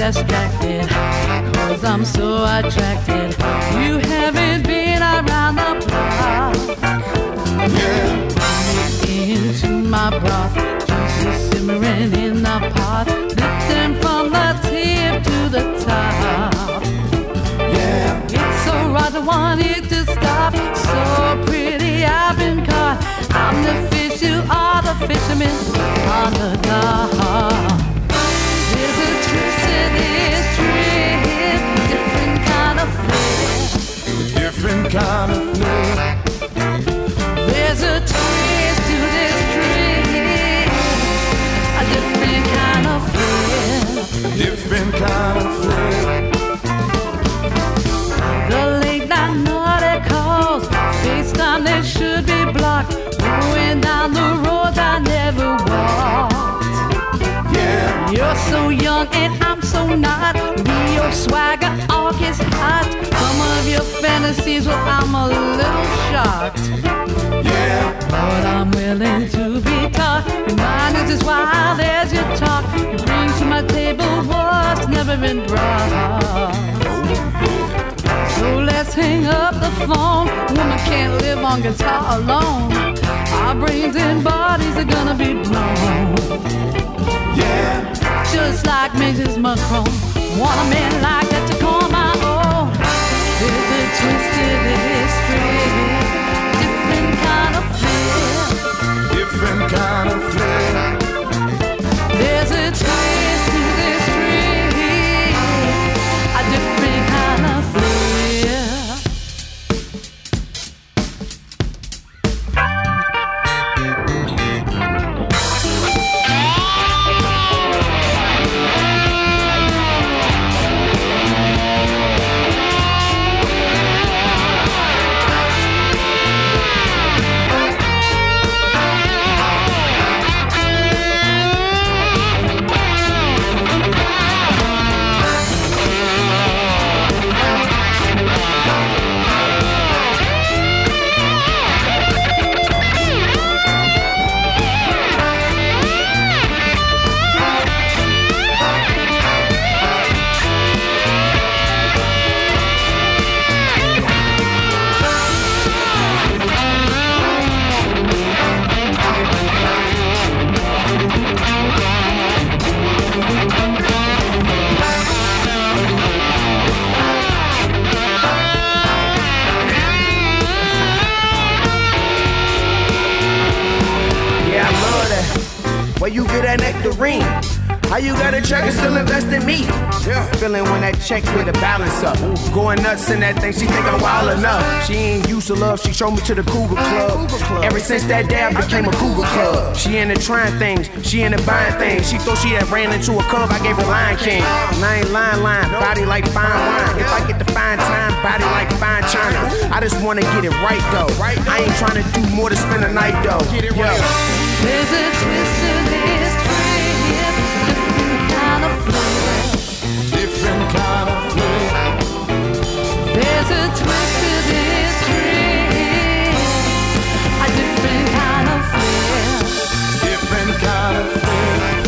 Distracted, cause I'm so attracted. You haven't been around the block. Yeah. Into my broth, juices simmering in the pot. Lifting from the tip to the top. Yeah. It's so right, I want it to stop. So pretty, I've been caught. I'm the fish, you are the fisherman on the dock. Not. Rio swagger, all gets hot. Some of your fantasies, well, I'm a little shocked. Yeah. But I'm willing to be taught. Your mind is as wild as your talk. You bring to my table what's never been brought. So let's hang up the phone. Woman can't live on guitar alone. Our brains and bodies are gonna be blown. Yeah. Just like Mrs. Macron. Want a man like that to call my own. There's a twist to this history. Different kind of feel. Different kind of. Check with a balance up. Going nuts in that thing, she think I'm wild enough. She ain't used to love, she showed me to the Cougar Club. Ever since that day, I became a Cougar Club. She into trying things, she into buying things. She thought she had ran into a cub, I gave her Lion King. And I ain't lying, lying, body like fine wine. If I get the fine time, body like fine china. I just wanna get it right though. I ain't trying to do more to spend the night though. Yo. There's a twist to this Different kind of flair.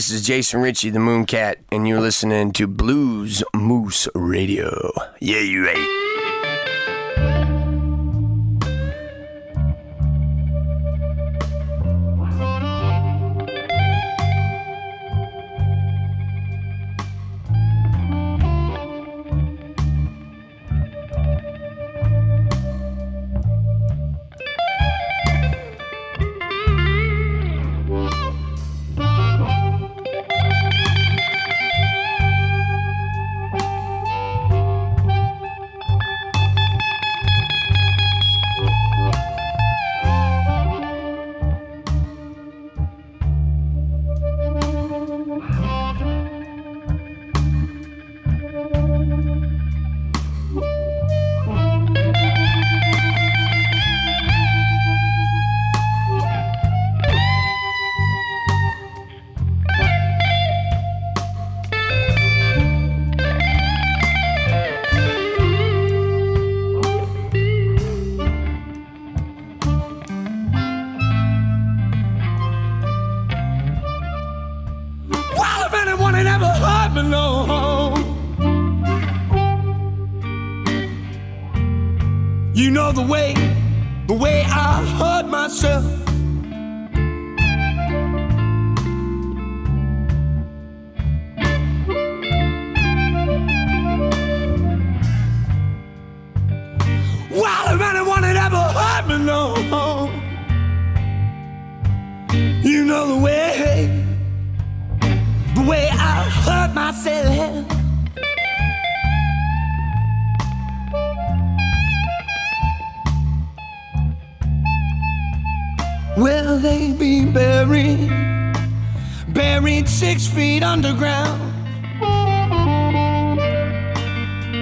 This is Jason Ricci, the Mooncat, and you're listening to Blues Moose Radio. Yeah, you ain't.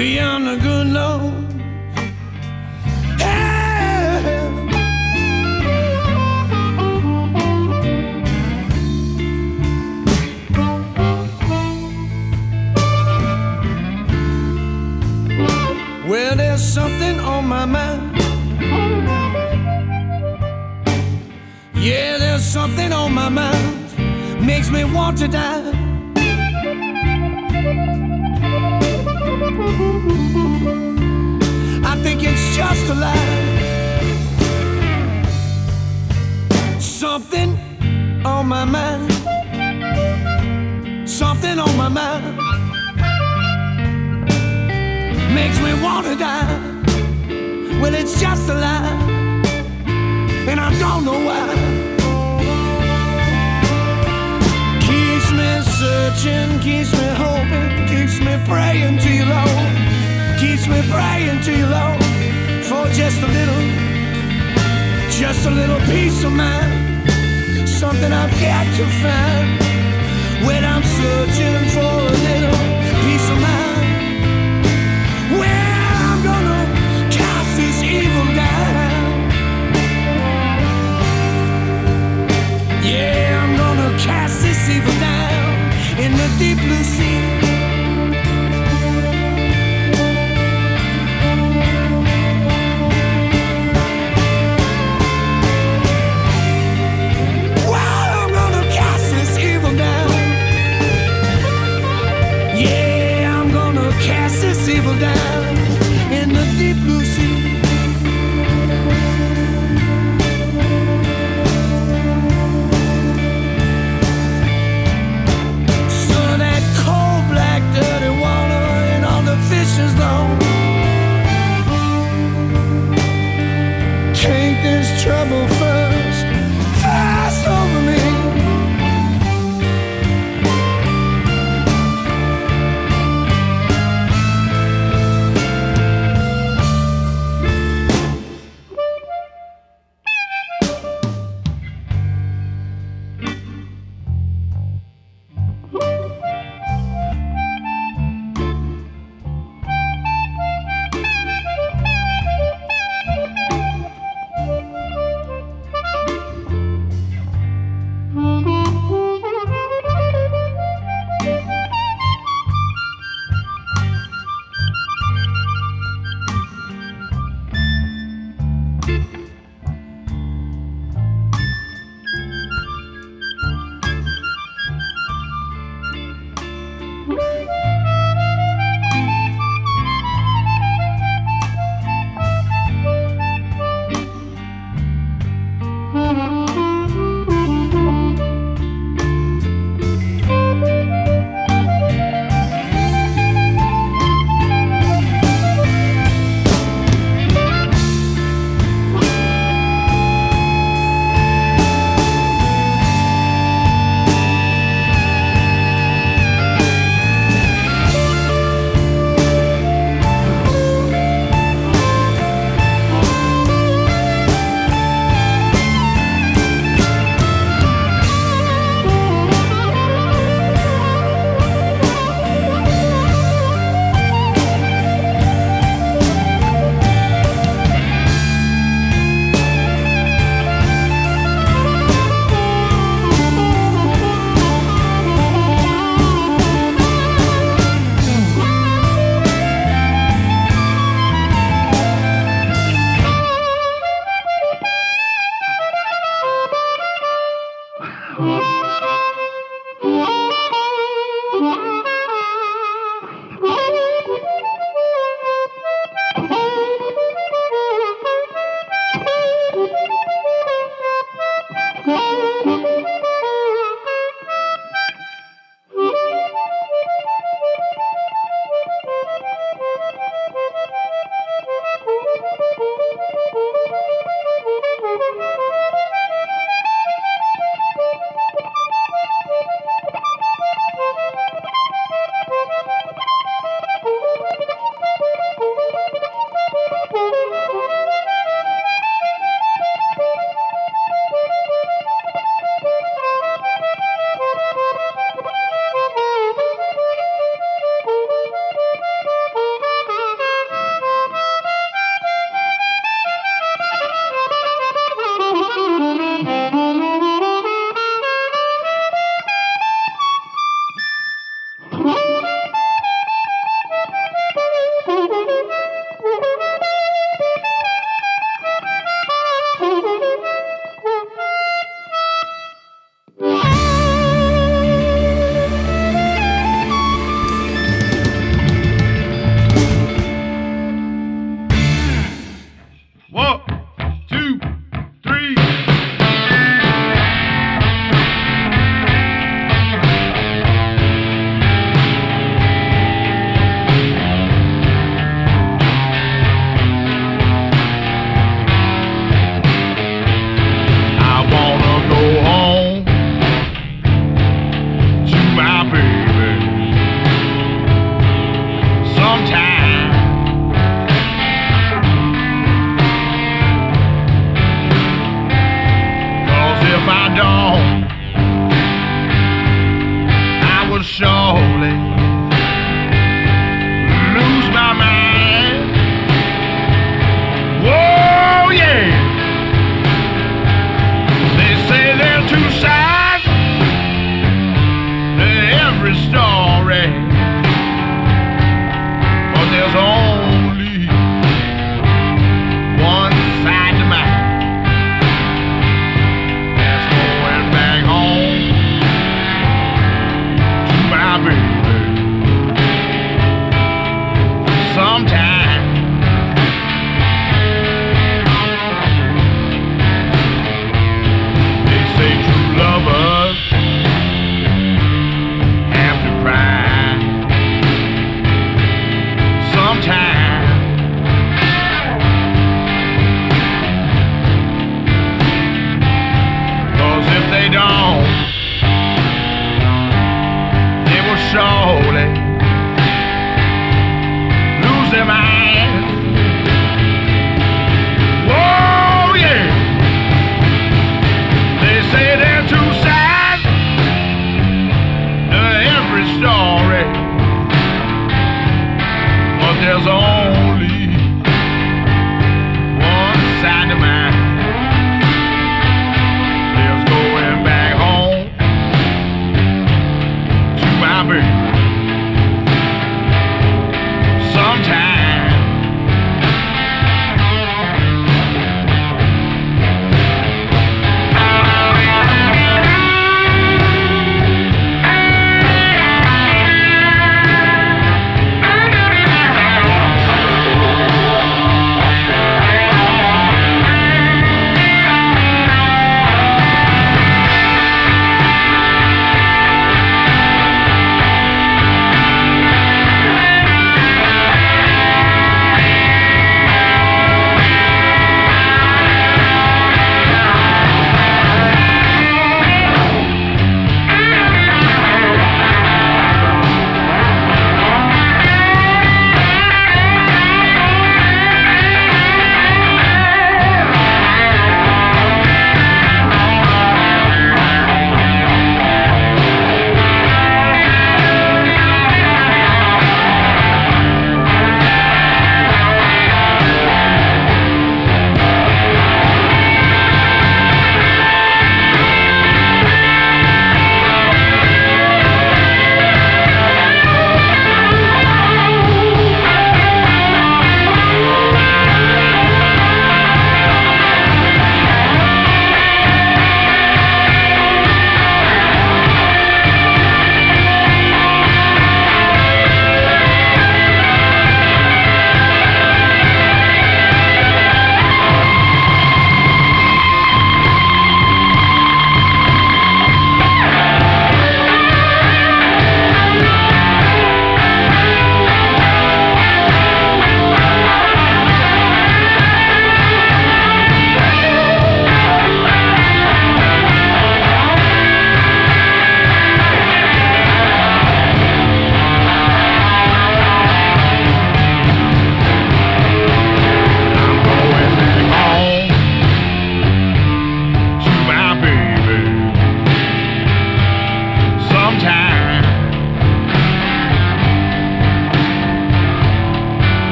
be on the good Lord. Well, there's something on my mind. Yeah, there's something on my mind. Makes me want to die. just a lie. Something on my mind. Something on my mind makes me wanna die. Well, it's just a lie, and I don't know why. Keeps me searching, keeps me hoping, keeps me praying to you, Lord. Keeps me praying to you, Lord for just a little, just a little peace of mind. Something I've got to find when I'm searching for a little.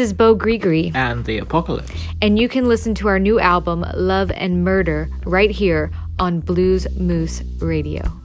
is Beaux Gris Gris. And The Apocalypse. And you can listen to our new album, Love and Murder, right here on Blues Moose Radio.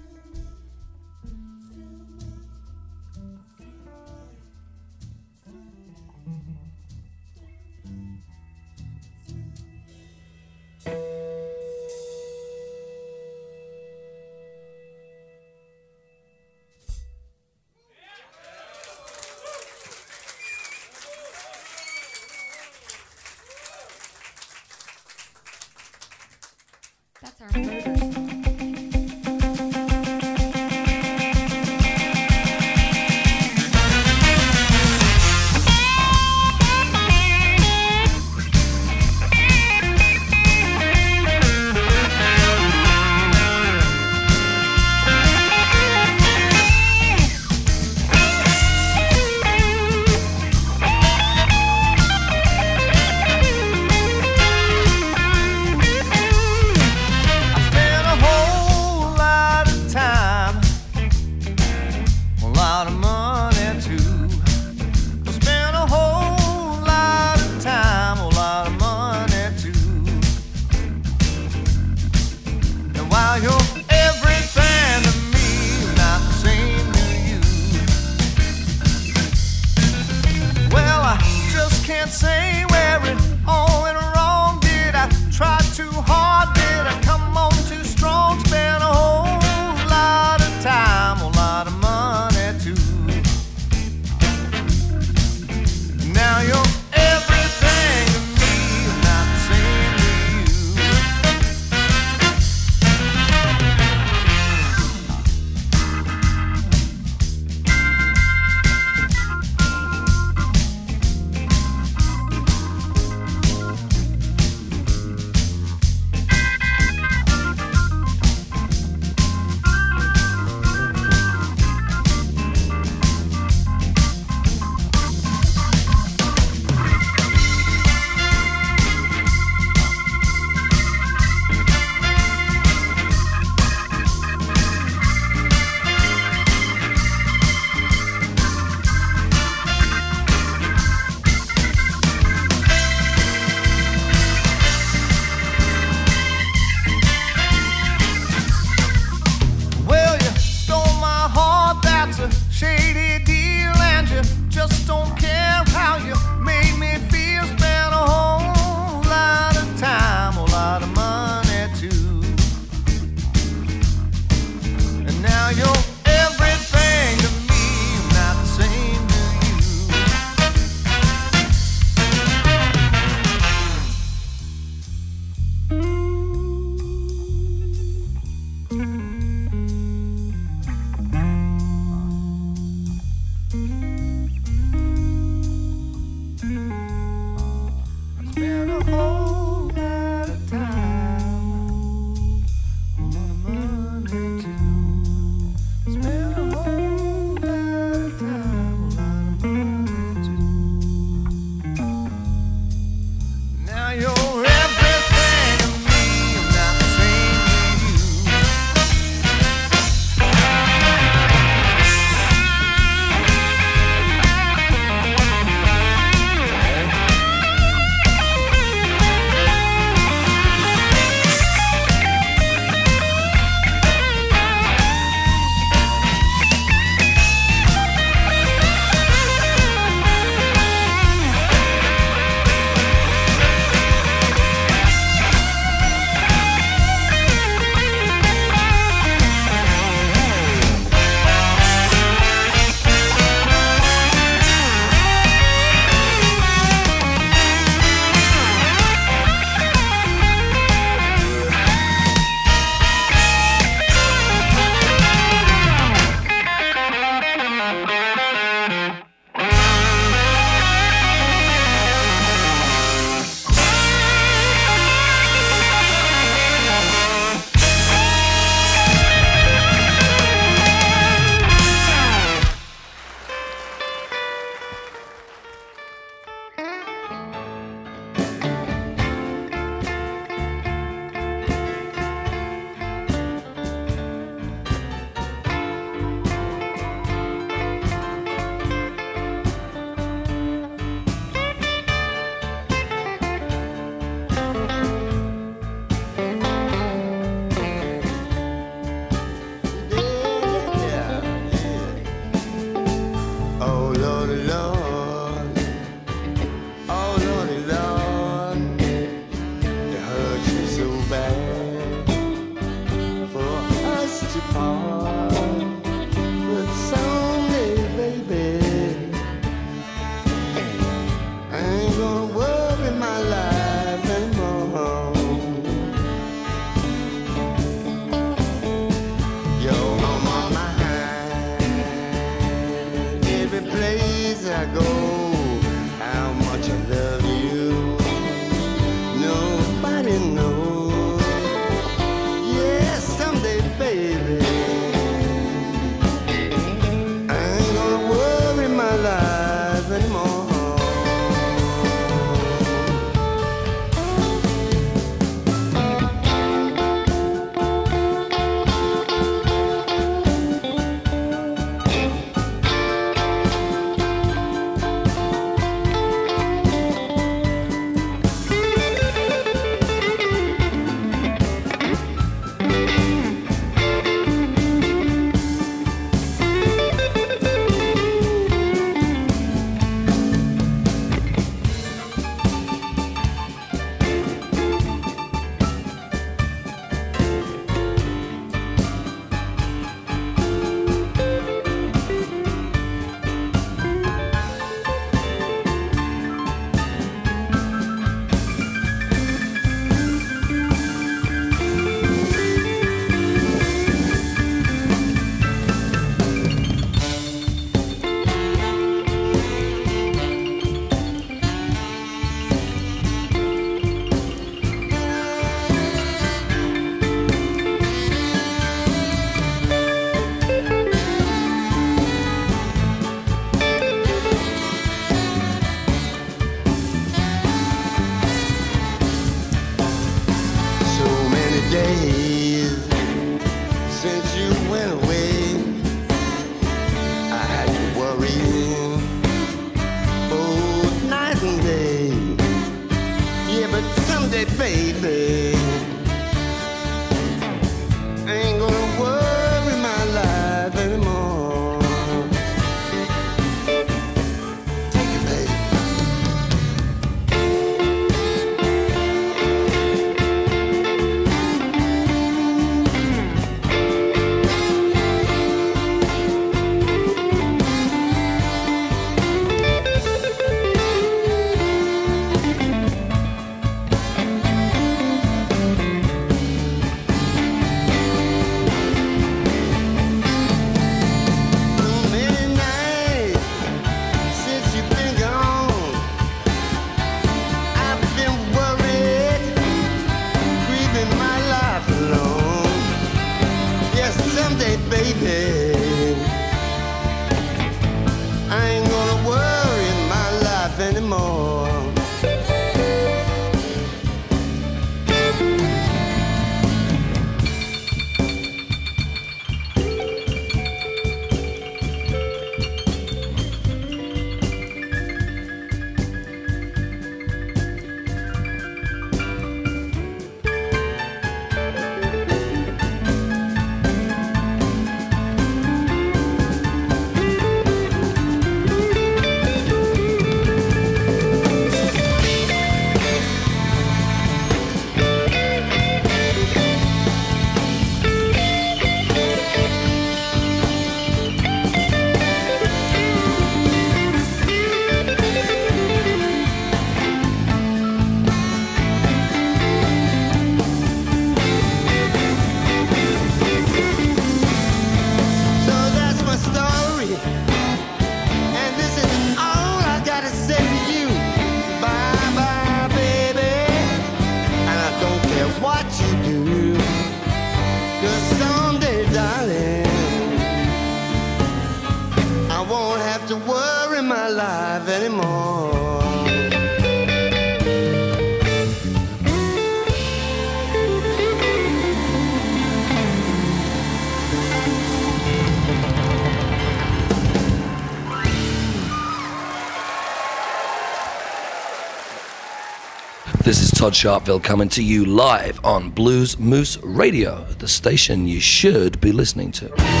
Todd Sharpville coming to you live on Blues Moose Radio, the station you should be listening to.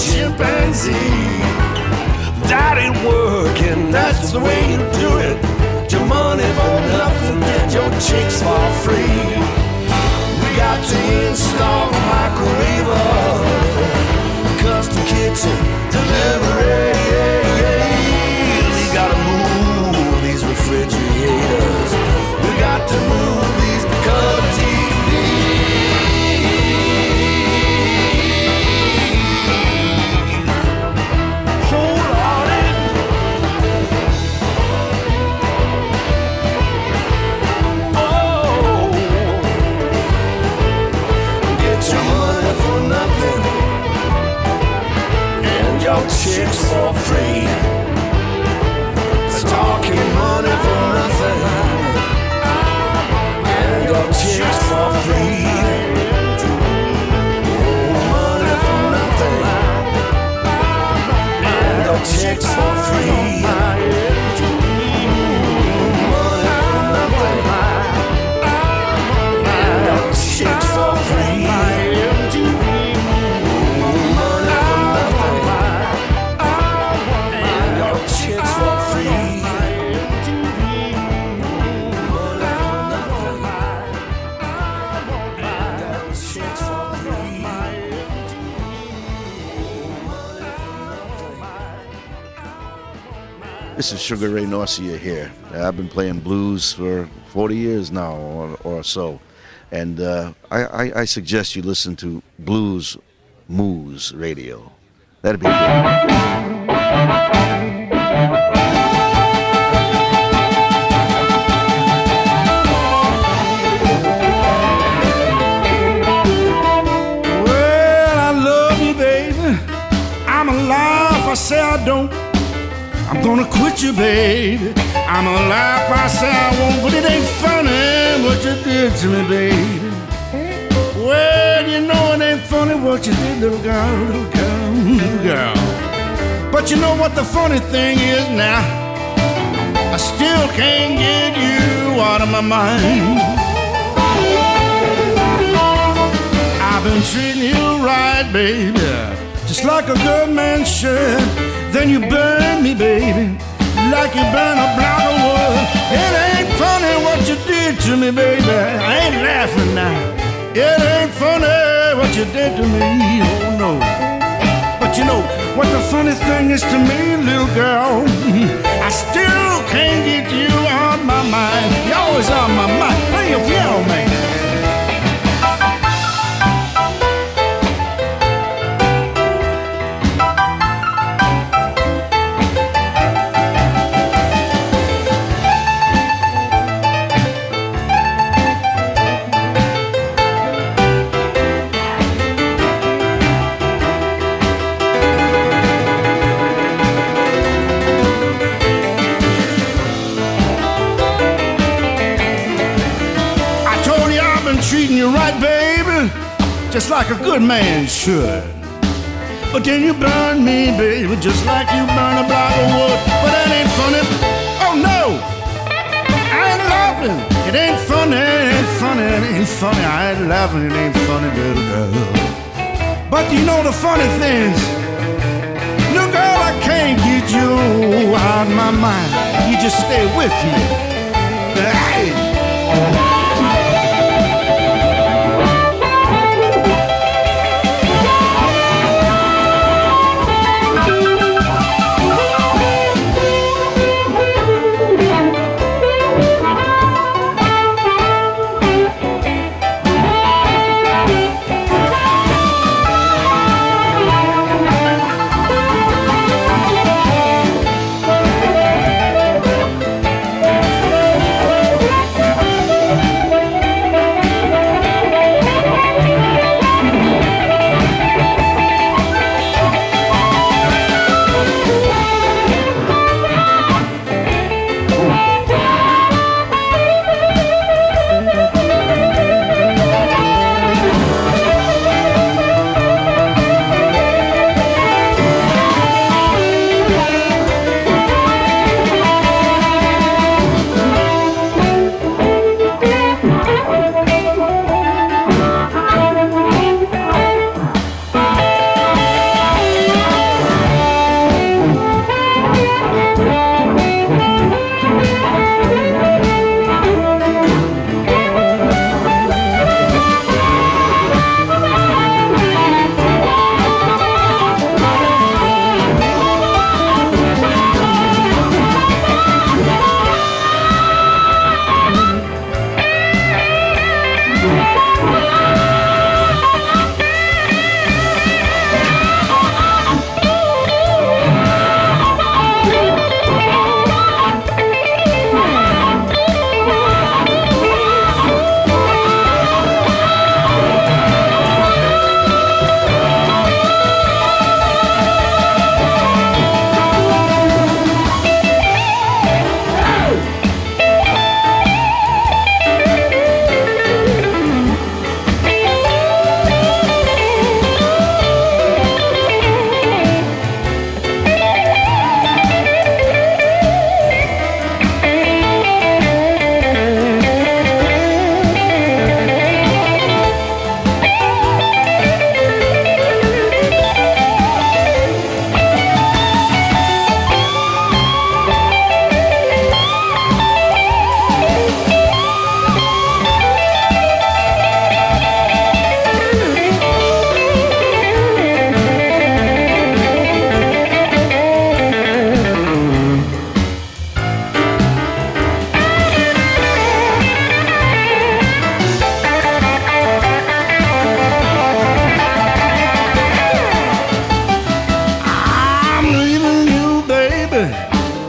Chimpanzee. That ain't working, that's the way you do it. Your money for nothing, get your chicks for free. We got to install a microwave, custom kitchen, delivery. For free. Talking money for nothing and your chicks for free. Money for nothing and your chicks for free. Sugar Ray Norcia here. I've been playing blues for 40 years now or, or so. And uh, I, I, I suggest you listen to Blues Moose Radio. That'd be good. I'm gonna quit you, baby. I'm alive. if I say I won't, but it ain't funny what you did to me, baby. Well, you know it ain't funny what you did, little girl, little girl, little girl. But you know what the funny thing is now? I still can't get you out of my mind. I've been treating you right, baby, just like a good man should. Then you burn me, baby, like you burn a block of wood. It ain't funny what you did to me, baby. I ain't laughing now. It ain't funny what you did to me, oh no. But you know what the funny thing is to me, little girl? I still can't get you out my mind. You're always on my mind. Play your piano, man. Like a good man should. But then you burn me, baby, just like you burn a block of wood. But that ain't funny. Oh no, I ain't laughing. It ain't funny, it ain't funny, it ain't funny. I ain't laughing, it ain't funny, little girl. But you know the funny things. Little girl, I can't get you out of my mind. You just stay with me. Hey.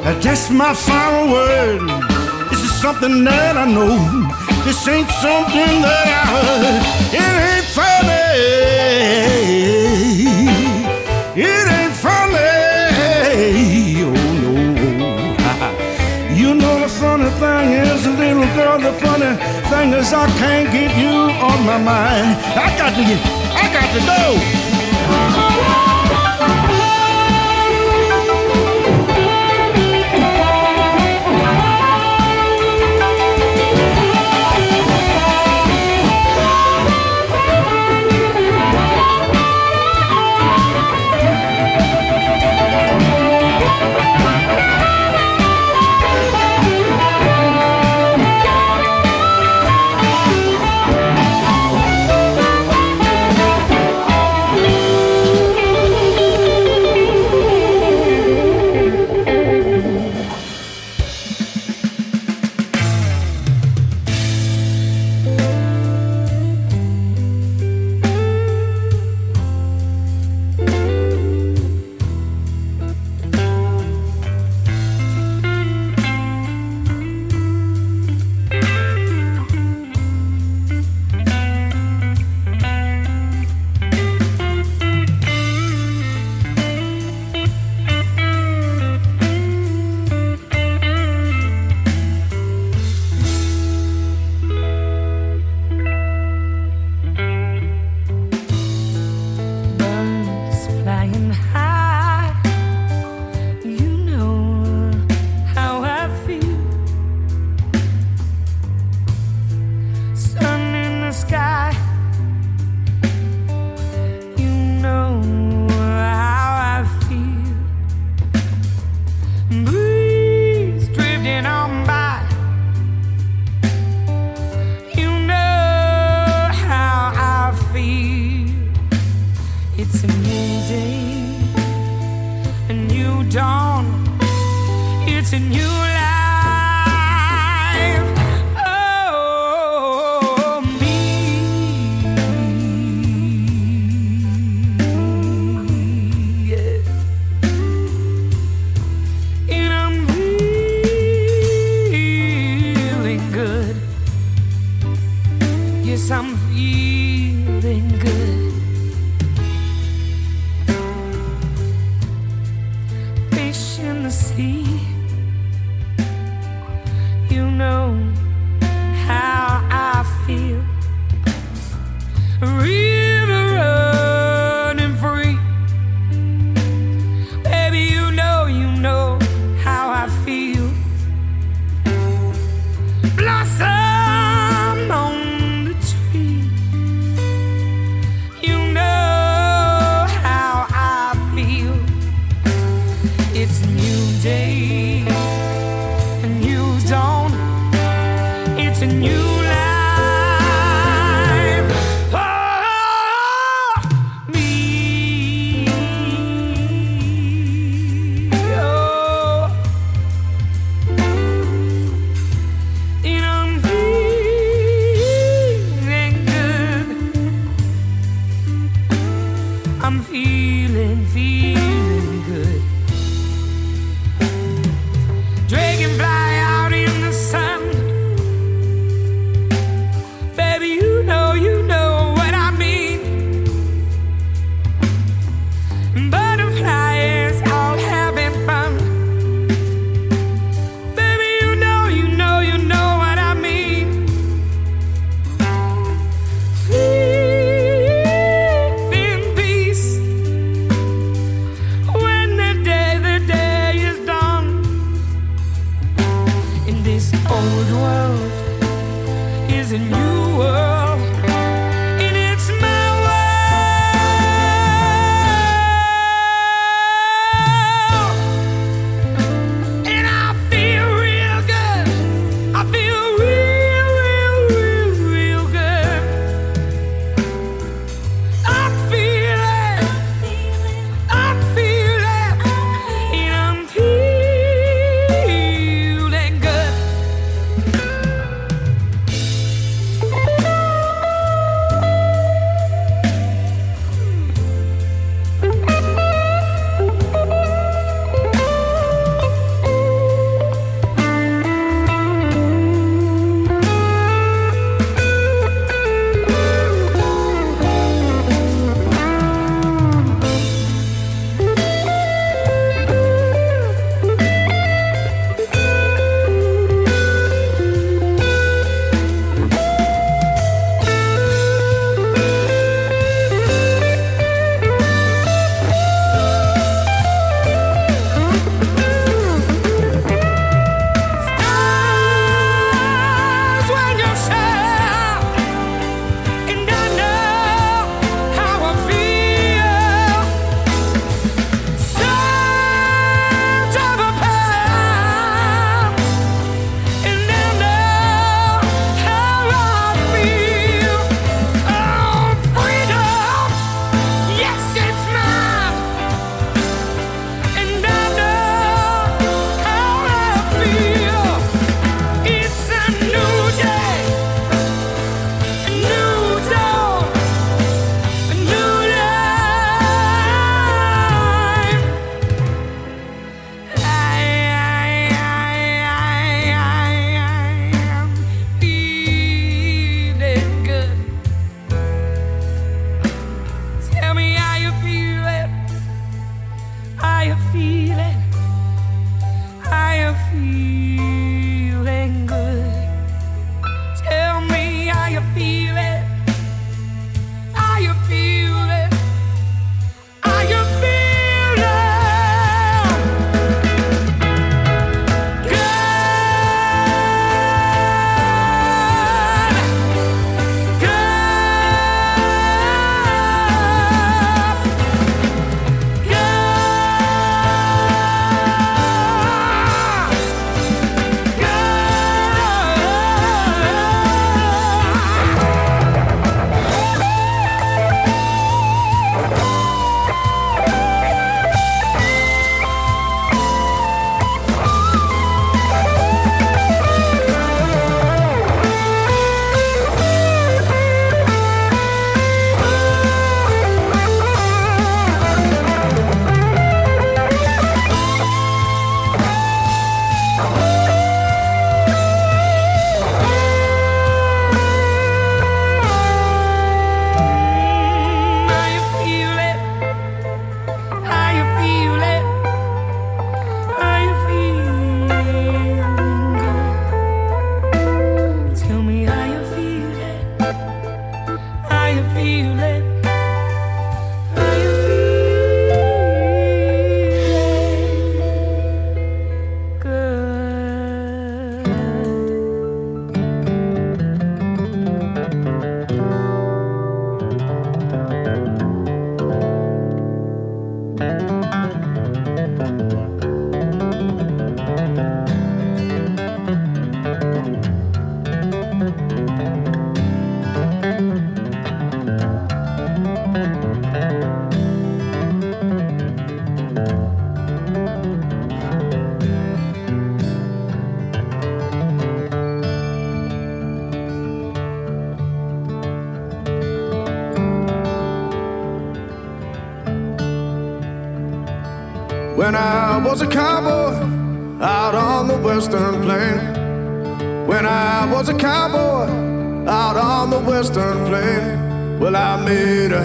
That's my final word. This is something that I know. This ain't something that I heard. It ain't funny. It ain't funny. Oh no. you know the funny thing is, little girl, the funny thing is I can't get you on my mind. I got to get, I got to go.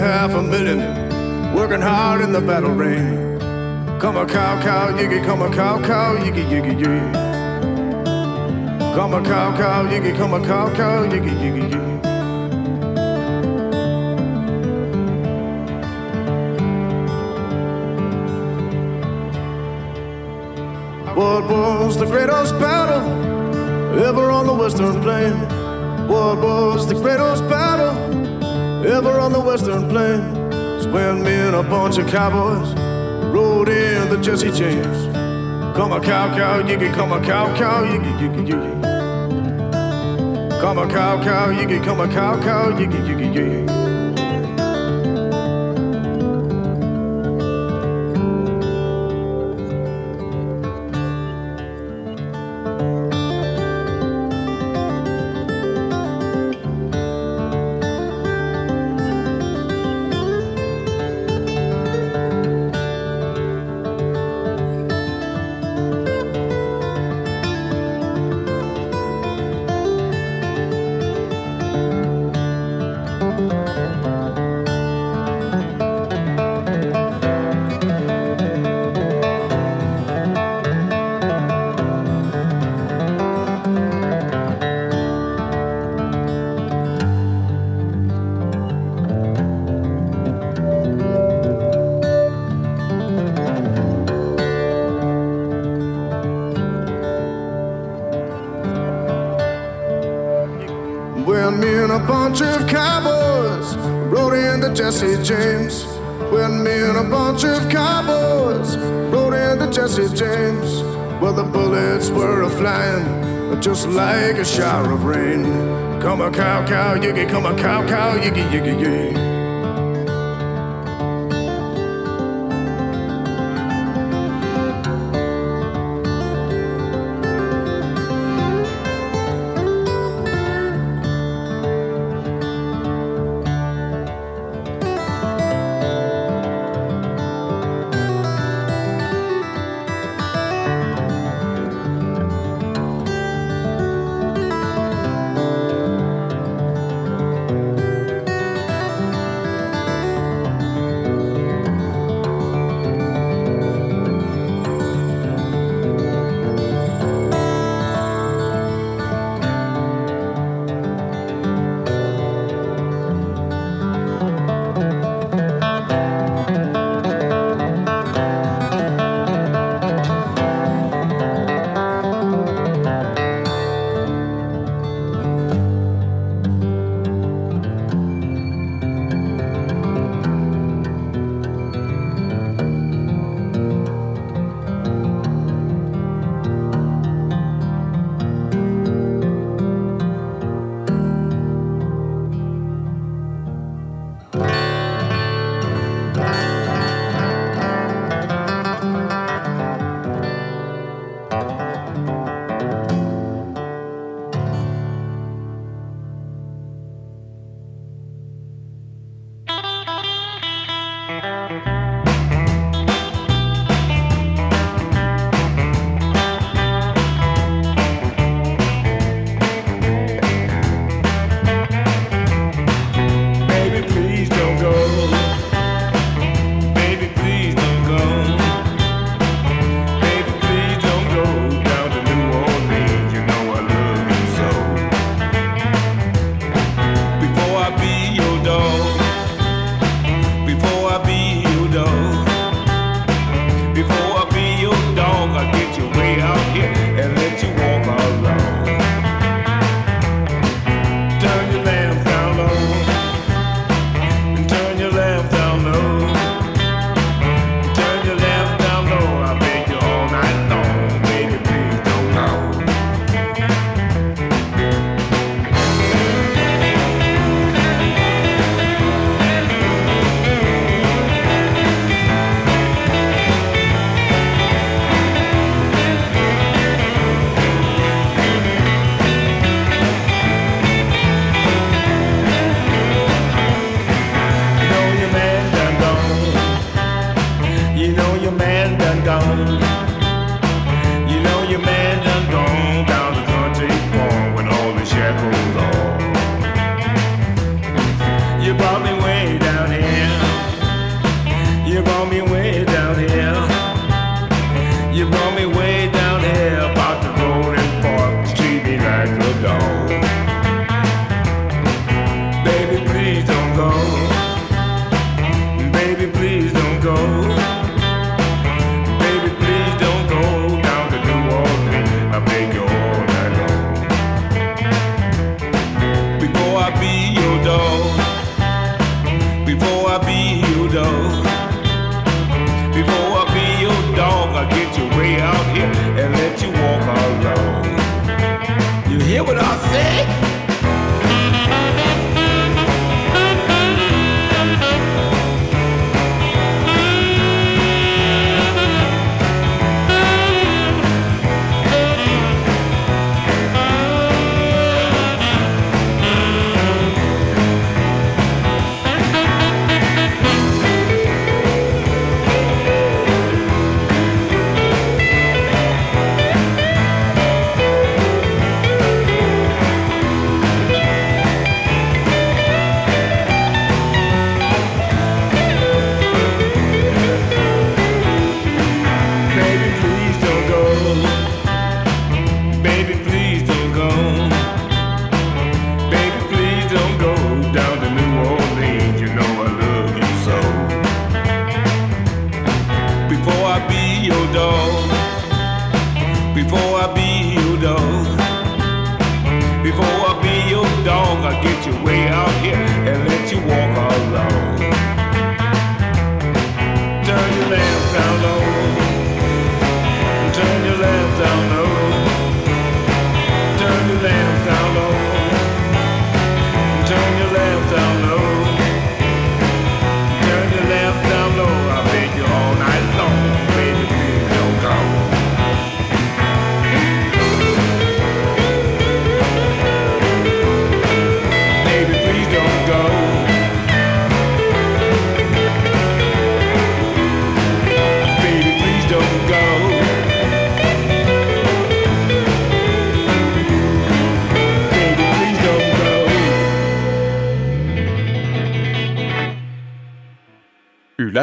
Half a million working hard in the battle rain. Come a cow, cow, yiggy, come a cow, cow, yiggy, yiggy, yiggy. Come a cow, cow, yiggy, come a cow, cow, yiggy, yiggy, yiggy. What was the greatest battle ever on the western plain? What was the greatest battle ever on the western plain? It's when me and a bunch of cowboys rode in the Jesse James. Come a cow cow yiggy, come a cow cow yiggy yiggy yiggy. Come a cow cow yiggy, come a cow cow yiggy yiggy yiggy. Well, the bullets were a flying just like a shower of rain. Come a cow, cow, yiggy, come a cow, cow, yiggy, yiggy, yiggy.